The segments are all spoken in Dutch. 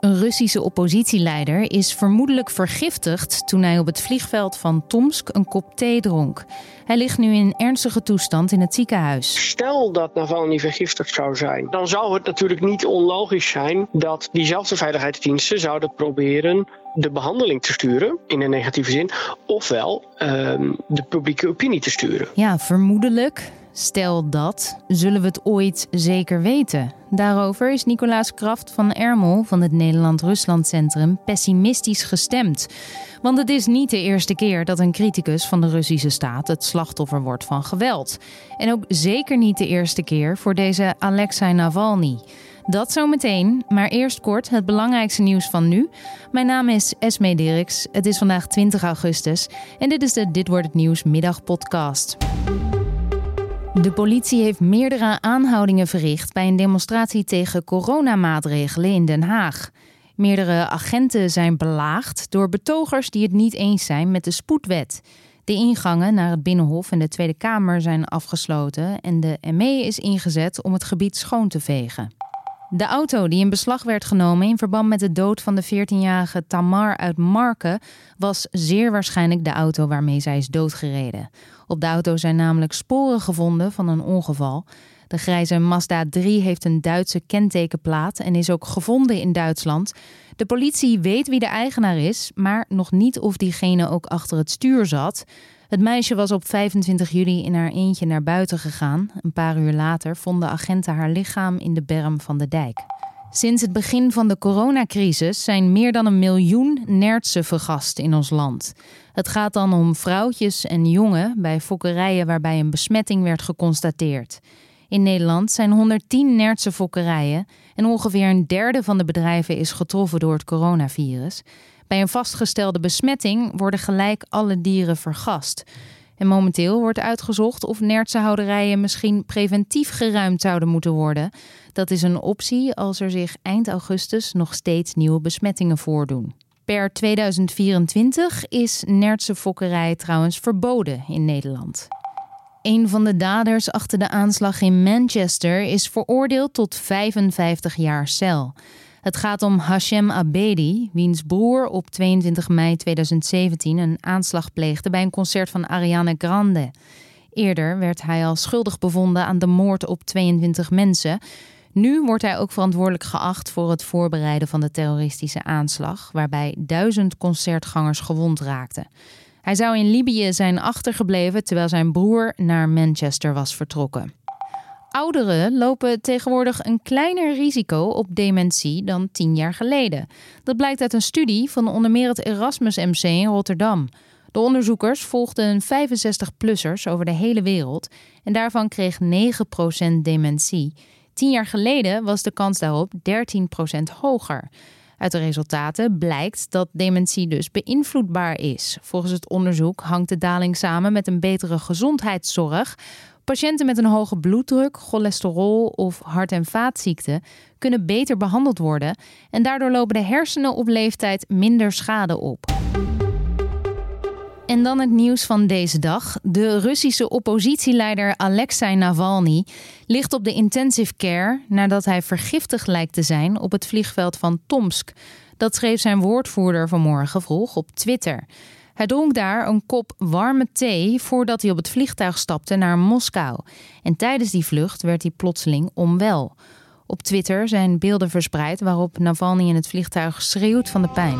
Een Russische oppositieleider is vermoedelijk vergiftigd toen hij op het vliegveld van Tomsk een kop thee dronk. Hij ligt nu in ernstige toestand in het ziekenhuis. Stel dat Navalny vergiftigd zou zijn, dan zou het natuurlijk niet onlogisch zijn dat diezelfde veiligheidsdiensten zouden proberen de behandeling te sturen, in een negatieve zin, ofwel ehm, de publieke opinie te sturen. Ja, vermoedelijk. Stel dat, zullen we het ooit zeker weten? Daarover is Nicolaas Kraft van Ermel van het Nederland-Rusland Centrum pessimistisch gestemd. Want het is niet de eerste keer dat een criticus van de Russische staat het slachtoffer wordt van geweld. En ook zeker niet de eerste keer voor deze Alexei Navalny. Dat zometeen, maar eerst kort het belangrijkste nieuws van nu. Mijn naam is Esme Dirks. Het is vandaag 20 augustus en dit is de Dit wordt het nieuws middagpodcast. De politie heeft meerdere aanhoudingen verricht bij een demonstratie tegen coronamaatregelen in Den Haag. Meerdere agenten zijn belaagd door betogers die het niet eens zijn met de spoedwet. De ingangen naar het Binnenhof en de Tweede Kamer zijn afgesloten en de ME is ingezet om het gebied schoon te vegen. De auto die in beslag werd genomen in verband met de dood van de 14-jarige Tamar uit Marken was zeer waarschijnlijk de auto waarmee zij is doodgereden. Op de auto zijn namelijk sporen gevonden van een ongeval. De grijze Mazda 3 heeft een Duitse kentekenplaat en is ook gevonden in Duitsland. De politie weet wie de eigenaar is, maar nog niet of diegene ook achter het stuur zat. Het meisje was op 25 juli in haar eentje naar buiten gegaan. Een paar uur later vonden agenten haar lichaam in de berm van de dijk. Sinds het begin van de coronacrisis zijn meer dan een miljoen nertsen vergast in ons land. Het gaat dan om vrouwtjes en jongen bij fokkerijen waarbij een besmetting werd geconstateerd. In Nederland zijn 110 nertse fokkerijen en ongeveer een derde van de bedrijven is getroffen door het coronavirus. Bij een vastgestelde besmetting worden gelijk alle dieren vergast. En momenteel wordt uitgezocht of nertsenhouderijen misschien preventief geruimd zouden moeten worden. Dat is een optie als er zich eind augustus nog steeds nieuwe besmettingen voordoen. Per 2024 is nertsenfokkerij trouwens verboden in Nederland. Een van de daders achter de aanslag in Manchester is veroordeeld tot 55 jaar cel. Het gaat om Hashem Abedi, wiens broer op 22 mei 2017 een aanslag pleegde bij een concert van Ariana Grande. Eerder werd hij al schuldig bevonden aan de moord op 22 mensen. Nu wordt hij ook verantwoordelijk geacht voor het voorbereiden van de terroristische aanslag, waarbij duizend concertgangers gewond raakten. Hij zou in Libië zijn achtergebleven terwijl zijn broer naar Manchester was vertrokken. Ouderen lopen tegenwoordig een kleiner risico op dementie dan tien jaar geleden. Dat blijkt uit een studie van onder meer het Erasmus MC in Rotterdam. De onderzoekers volgden 65-plussers over de hele wereld en daarvan kreeg 9% dementie. Tien jaar geleden was de kans daarop 13% hoger. Uit de resultaten blijkt dat dementie dus beïnvloedbaar is. Volgens het onderzoek hangt de daling samen met een betere gezondheidszorg, Patiënten met een hoge bloeddruk, cholesterol of hart- en vaatziekten kunnen beter behandeld worden en daardoor lopen de hersenen op leeftijd minder schade op. En dan het nieuws van deze dag. De Russische oppositieleider Alexei Navalny ligt op de intensive care nadat hij vergiftigd lijkt te zijn op het vliegveld van Tomsk. Dat schreef zijn woordvoerder vanmorgen vroeg op Twitter. Hij dronk daar een kop warme thee voordat hij op het vliegtuig stapte naar Moskou. En tijdens die vlucht werd hij plotseling onwel. Op Twitter zijn beelden verspreid waarop Navalny in het vliegtuig schreeuwt van de pijn.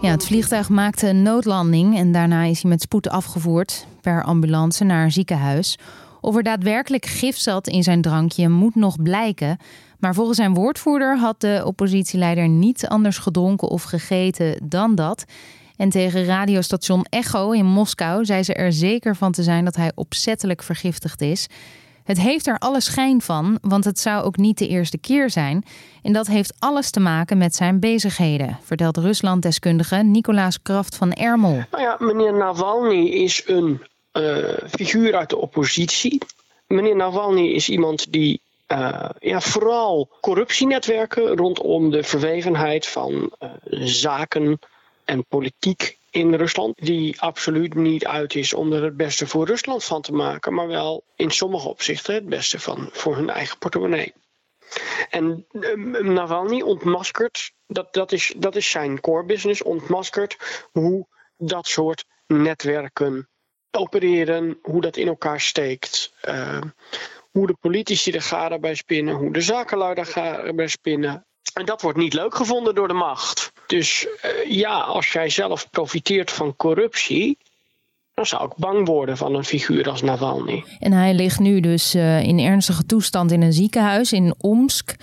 Ja, het vliegtuig maakte een noodlanding en daarna is hij met spoed afgevoerd per ambulance naar een ziekenhuis. Of er daadwerkelijk gif zat in zijn drankje moet nog blijken. Maar volgens zijn woordvoerder had de oppositieleider niet anders gedronken of gegeten dan dat. En tegen radiostation Echo in Moskou zei ze er zeker van te zijn dat hij opzettelijk vergiftigd is. Het heeft er alle schijn van, want het zou ook niet de eerste keer zijn. En dat heeft alles te maken met zijn bezigheden, vertelt Rusland-deskundige Nicolaas Kraft van Ermel. Nou ja, meneer Navalny is een figuur uit de oppositie. Meneer Navalny is iemand die uh, ja, vooral corruptienetwerken rondom de verwevenheid van uh, zaken en politiek in Rusland, die absoluut niet uit is om er het beste voor Rusland van te maken, maar wel in sommige opzichten het beste van voor hun eigen portemonnee. En Navalny ontmaskert, dat, dat, is, dat is zijn core business, ontmaskert hoe dat soort netwerken opereren, hoe dat in elkaar steekt. Uh, hoe de politici er garen bij spinnen, hoe de zakenlui er garen bij spinnen. En dat wordt niet leuk gevonden door de macht. Dus uh, ja, als jij zelf profiteert van corruptie, dan zou ik bang worden van een figuur als Navalny. En hij ligt nu dus uh, in ernstige toestand in een ziekenhuis in Omsk.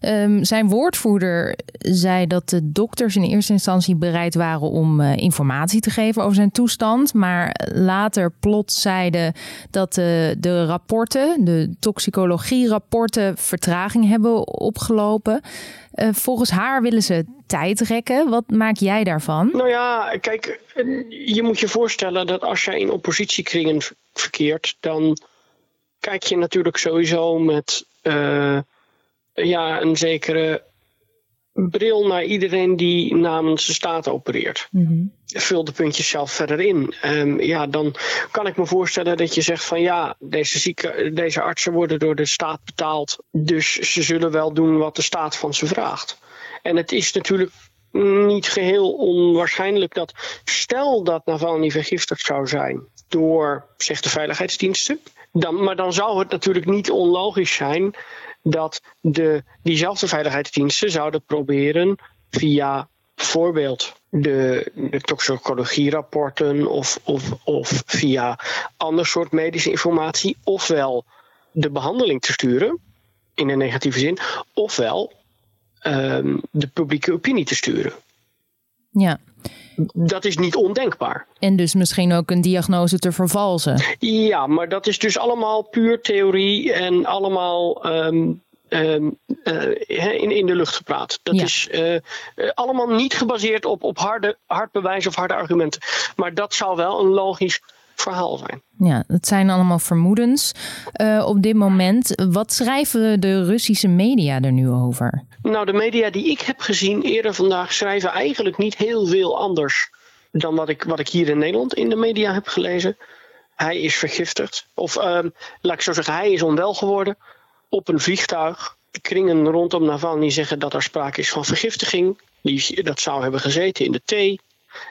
Um, zijn woordvoerder zei dat de dokters in eerste instantie bereid waren om uh, informatie te geven over zijn toestand. Maar later plots zeiden dat uh, de rapporten, de toxicologie-rapporten, vertraging hebben opgelopen. Uh, volgens haar willen ze tijd rekken. Wat maak jij daarvan? Nou ja, kijk, je moet je voorstellen dat als jij in oppositiekringen verkeert, dan kijk je natuurlijk sowieso met uh, ja, een zekere bril naar iedereen die namens de staat opereert. Mm-hmm. Vul de puntjes zelf verder in. Um, ja, dan kan ik me voorstellen dat je zegt van ja, deze, zieke, deze artsen worden door de staat betaald. Dus ze zullen wel doen wat de staat van ze vraagt. En het is natuurlijk niet geheel onwaarschijnlijk dat stel dat Navalny vergiftigd zou zijn door, zegt de veiligheidsdiensten, dan, maar dan zou het natuurlijk niet onlogisch zijn dat de, diezelfde veiligheidsdiensten zouden proberen via bijvoorbeeld de, de toxicologierapporten of, of, of via ander soort medische informatie, ofwel de behandeling te sturen in een negatieve zin, ofwel um, de publieke opinie te sturen. Ja. Dat is niet ondenkbaar. En dus misschien ook een diagnose te vervalsen. Ja, maar dat is dus allemaal puur theorie en allemaal um, um, uh, in, in de lucht gepraat. Dat ja. is uh, allemaal niet gebaseerd op, op harde, hard bewijs of harde argumenten. Maar dat zou wel een logisch verhaal zijn. Ja, het zijn allemaal vermoedens uh, op dit moment. Wat schrijven de Russische media er nu over? Nou, de media die ik heb gezien eerder vandaag schrijven eigenlijk niet heel veel anders dan wat ik, wat ik hier in Nederland in de media heb gelezen. Hij is vergiftigd. Of uh, laat ik zo zeggen, hij is onwel geworden op een vliegtuig. De kringen rondom Navalny zeggen dat er sprake is van vergiftiging. Die, dat zou hebben gezeten in de thee.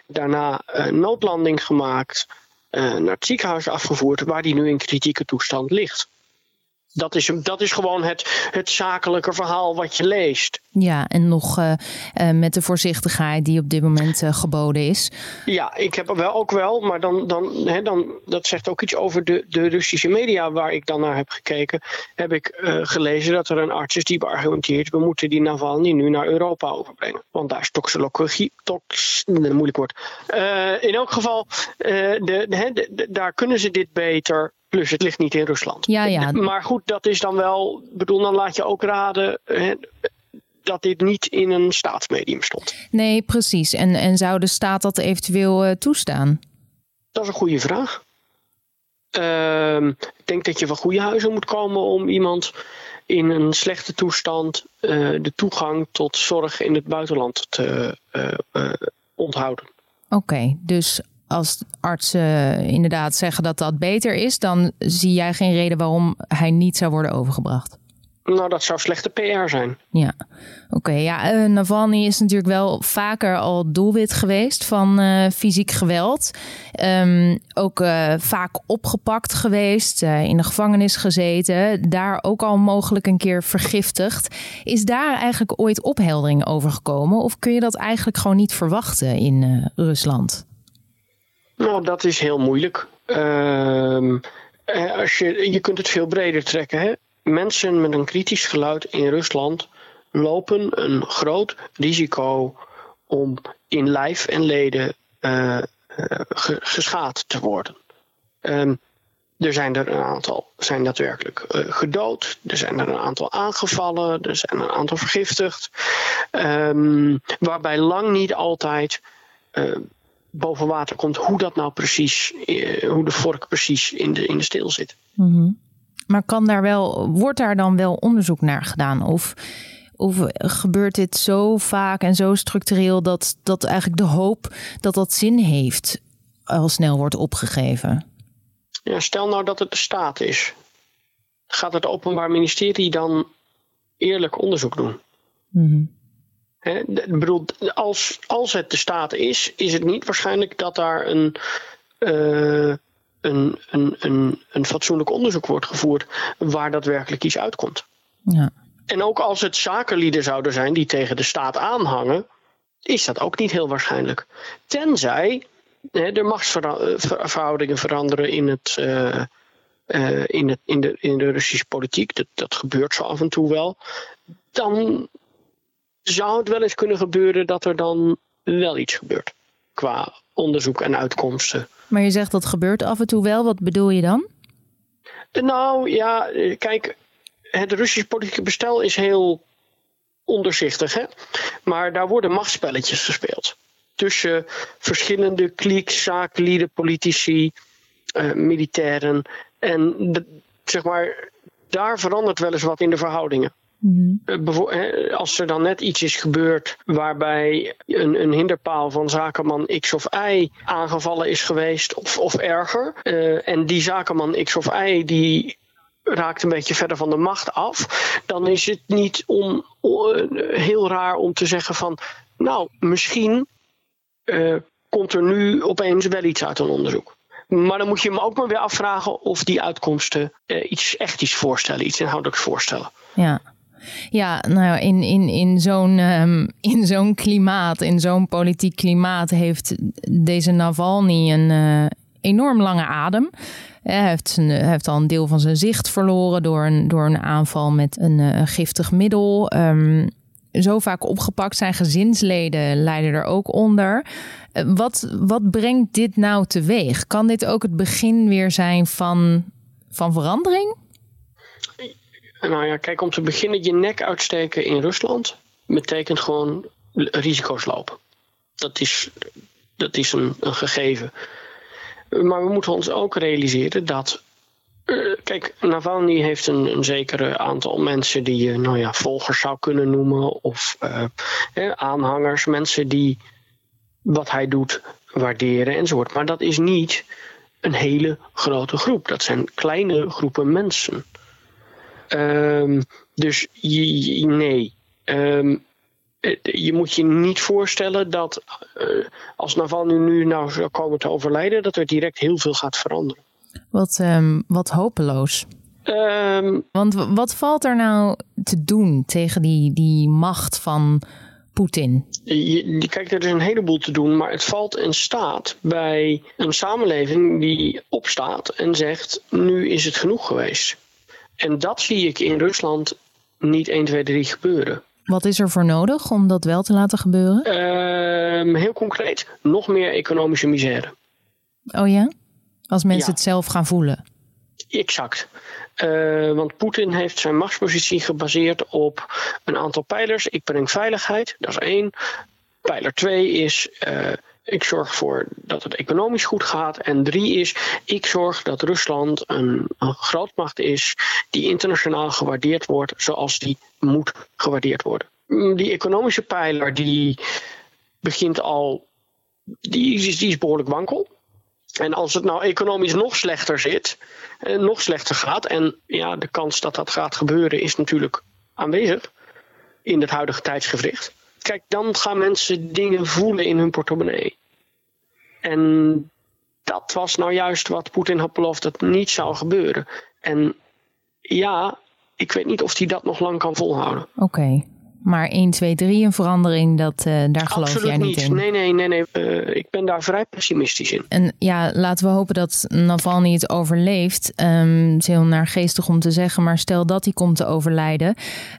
Daarna een noodlanding gemaakt naar het ziekenhuis afgevoerd, waar die nu in kritieke toestand ligt. Dat is, dat is gewoon het, het zakelijke verhaal wat je leest. Ja, en nog uh, uh, met de voorzichtigheid die op dit moment uh, geboden is. Ja, ik heb er wel ook wel, maar dan, dan, hè, dan, dat zegt ook iets over de, de Russische media waar ik dan naar heb gekeken. Heb ik gelezen dat er een arts is die beargumenteert: we moeten die Navalny nu naar Europa overbrengen. Want daar is toxologie, tox, een moeilijk woord. in elk geval, de, de, de, daar kunnen ze dit beter Plus het ligt niet in Rusland. Ja, ja. Maar goed, dat is dan wel. bedoel, dan laat je ook raden. Dat dit niet in een staatsmedium stond. Nee, precies. En, en zou de staat dat eventueel uh, toestaan? Dat is een goede vraag. Uh, ik denk dat je van goede huizen moet komen om iemand in een slechte toestand uh, de toegang tot zorg in het buitenland te uh, onthouden. Oké, okay, dus als artsen inderdaad zeggen dat dat beter is, dan zie jij geen reden waarom hij niet zou worden overgebracht. Nou, dat zou slechte PR zijn. Ja, oké. Okay, ja, uh, Navalny is natuurlijk wel vaker al doelwit geweest van uh, fysiek geweld. Um, ook uh, vaak opgepakt geweest, in de gevangenis gezeten. Daar ook al mogelijk een keer vergiftigd. Is daar eigenlijk ooit opheldering over gekomen? Of kun je dat eigenlijk gewoon niet verwachten in Rusland? Nou, dat is heel moeilijk. Uh, als je, je kunt het veel breder trekken. Hè? Mensen met een kritisch geluid in Rusland lopen een groot risico om in lijf en leden uh, uh, geschaad te worden. Um, er zijn er een aantal zijn daadwerkelijk uh, gedood. Er zijn er een aantal aangevallen. Er zijn een aantal vergiftigd. Um, waarbij lang niet altijd boven water komt hoe dat nou precies, eh, hoe de vork precies in de, in de steel zit. Mm. Maar kan daar wel, wordt daar dan wel onderzoek naar gedaan? Of Of gebeurt dit zo vaak en zo structureel dat, dat eigenlijk de hoop dat dat zin heeft al snel wordt opgegeven? Ja, stel nou dat het de staat is. Gaat het Openbaar Ministerie dan eerlijk onderzoek doen? Mm bedoel, als, als het de staat is, is het niet waarschijnlijk dat daar een, uh, een, een, een, een fatsoenlijk onderzoek wordt gevoerd waar daadwerkelijk iets uitkomt. Ja. En ook als het zakenlieden zouden zijn die tegen de staat aanhangen, is dat ook niet heel waarschijnlijk. Tenzij hè, de machtsverhoudingen veranderen in, het, uh, uh, in, het, in, de, in de Russische politiek. Dat, dat gebeurt zo af en toe wel. Dan zou het wel eens kunnen gebeuren dat er dan wel iets gebeurt. Qua onderzoek en uitkomsten. Maar je zegt dat gebeurt af en toe wel. Wat bedoel je dan? Nou ja, kijk, het Russische politieke bestel is heel onderzichtig. Hè? Maar daar worden machtsspelletjes gespeeld. Tussen verschillende klieks, zakenlieden, politici, uh, militairen. En zeg maar, daar verandert wel eens wat in de verhoudingen. Mm Als er dan net iets is gebeurd waarbij een, een hinderpaal van zakenman X of Y aangevallen is geweest, of, of erger, uh, en die zakenman X of Y die raakt een beetje verder van de macht af, dan is het niet om, heel raar om te zeggen van, nou, misschien uh, komt er nu opeens wel iets uit een onderzoek. Maar dan moet je hem ook maar weer afvragen of die uitkomsten uh, iets, echt iets voorstellen, iets inhoudelijks voorstellen. Ja. Ja, nou in, in, in zo'n um, in zo'n klimaat, in zo'n politiek klimaat, heeft deze Navalny een uh, enorm lange adem. Hij heeft, hij heeft al een deel van zijn zicht verloren door een, door een aanval met een uh, giftig middel. Um, zo vaak opgepakt. Zijn gezinsleden lijden er ook onder. Uh, wat, wat brengt dit nou teweeg? Kan dit ook het begin weer zijn van, van verandering? Nou ja, kijk, om te beginnen, je nek uitsteken in Rusland betekent gewoon risico's lopen. Dat is, dat is een, een gegeven. Maar we moeten ons ook realiseren dat. Uh, kijk, Navalny heeft een, een zekere aantal mensen die je nou ja, volgers zou kunnen noemen, of uh, eh, aanhangers, mensen die wat hij doet waarderen enzovoort. Maar dat is niet een hele grote groep. Dat zijn kleine groepen mensen. Um, dus je, nee. Um, je moet je niet voorstellen dat uh, als Navalny nu nou zou komen te overlijden, dat er direct heel veel gaat veranderen. Wat, um, wat hopeloos. Um, Want wat valt er nou te doen tegen die, die macht van Poetin? Je, kijk, er is een heleboel te doen, maar het valt in staat bij een samenleving die opstaat en zegt: nu is het genoeg geweest. En dat zie ik in Rusland niet 1, 2, 3 gebeuren. Wat is er voor nodig om dat wel te laten gebeuren? Uh, heel concreet, nog meer economische misère. Oh ja? Als mensen het zelf gaan voelen? Exact. Uh, want Poetin heeft zijn machtspositie gebaseerd op een aantal pijlers. Ik breng veiligheid, dat is één. Pijler twee is uh, ik zorg ervoor dat het economisch goed gaat. En drie is, ik zorg dat Rusland een, een grootmacht is die internationaal gewaardeerd wordt zoals die moet gewaardeerd worden. Die economische pijler die begint al, die is, die behoorlijk wankel. En als het nou economisch nog slechter zit, eh, nog slechter gaat, en ja, de kans dat dat gaat gebeuren is natuurlijk aanwezig in het huidige tijdsgevricht. Kijk, dan gaan mensen dingen voelen in hun portemonnee. En dat was nou juist wat Poetin had beloofd dat niet zou gebeuren. En ja, ik weet niet of hij dat nog lang kan volhouden. Oké. Maar 1, 2, 3 een verandering, dat, uh, daar geloof Absoluut jij niet, in? Nee, nee, nee. nee. Uh, ik ben daar vrij pessimistisch in. En ja, laten we hopen dat Navalny het overleeft. Um, het is heel naargeestig om te zeggen, maar stel dat hij komt te overlijden.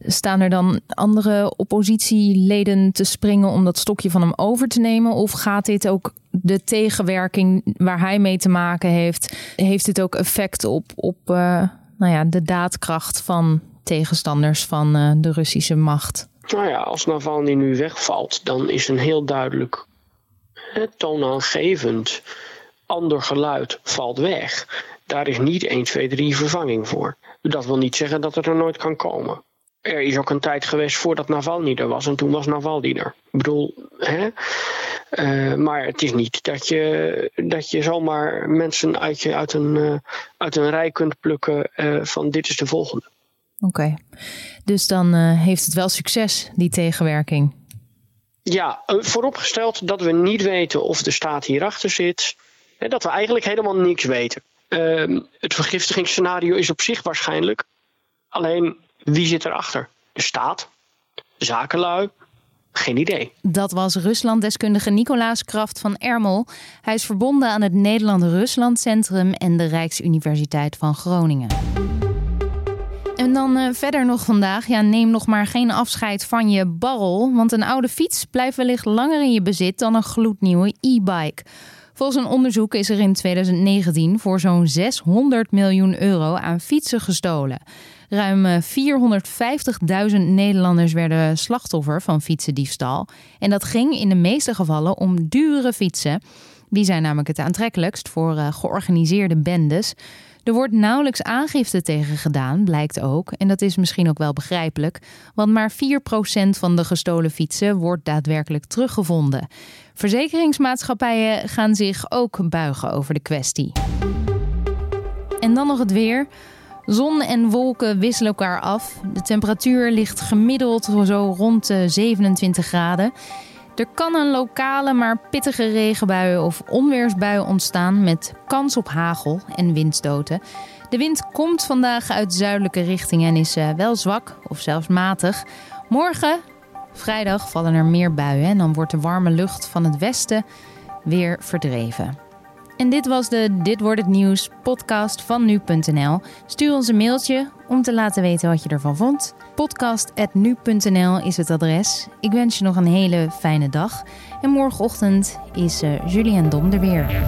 Staan er dan andere oppositieleden te springen om dat stokje van hem over te nemen? Of gaat dit ook de tegenwerking waar hij mee te maken heeft, heeft dit ook effect op, op uh, nou ja, de daadkracht van tegenstanders van de Russische macht? Nou ja, als Navalny nu wegvalt, dan is een heel duidelijk toonaangevend ander geluid valt weg. Daar is niet 1, 2, 3 vervanging voor. Dat wil niet zeggen dat het er nooit kan komen. er is ook een tijd geweest voordat Navalny er was en toen was Navalny er. Ik bedoel, hè? Uh, maar het is niet dat je, dat je zomaar mensen uit, je, uit, een, uh, uit een rij kunt plukken uh, van dit is de volgende. Oké, okay. dus dan heeft het wel succes, die tegenwerking. Ja, vooropgesteld dat we niet weten of de staat hierachter zit. Hè, dat we eigenlijk helemaal niks weten. Ehm, het vergiftigingsscenario is op zich waarschijnlijk. Alleen wie zit erachter? De staat? Zakenlui? Geen idee. Dat was Ruslanddeskundige Nicolaas Kraft van Ermel. Hij is verbonden aan het Nederland-Rusland Centrum en de Rijksuniversiteit van Groningen. En dan uh, verder nog vandaag. Ja, neem nog maar geen afscheid van je barrel. Want een oude fiets blijft wellicht langer in je bezit dan een gloednieuwe e-bike. Volgens een onderzoek is er in 2019 voor zo'n 600 miljoen euro aan fietsen gestolen. Ruim 450.000 Nederlanders werden slachtoffer van fietsendiefstal. En dat ging in de meeste gevallen om dure fietsen. Die zijn namelijk het aantrekkelijkst voor uh, georganiseerde bendes. Er wordt nauwelijks aangifte tegen gedaan, blijkt ook. En dat is misschien ook wel begrijpelijk, want maar 4% van de gestolen fietsen wordt daadwerkelijk teruggevonden. Verzekeringsmaatschappijen gaan zich ook buigen over de kwestie. En dan nog het weer. Zon en wolken wisselen elkaar af. De temperatuur ligt gemiddeld zo rond de 27 graden. Er kan een lokale maar pittige regenbui of onweersbui ontstaan met kans op hagel en windstoten. De wind komt vandaag uit zuidelijke richting en is eh, wel zwak of zelfs matig. Morgen, vrijdag, vallen er meer buien en dan wordt de warme lucht van het westen weer verdreven. En dit was de Dit wordt het nieuws podcast van nu.nl. Stuur ons een mailtje om te laten weten wat je ervan vond. Podcast@nu.nl is het adres. Ik wens je nog een hele fijne dag. En morgenochtend is uh, Julian Dom er weer.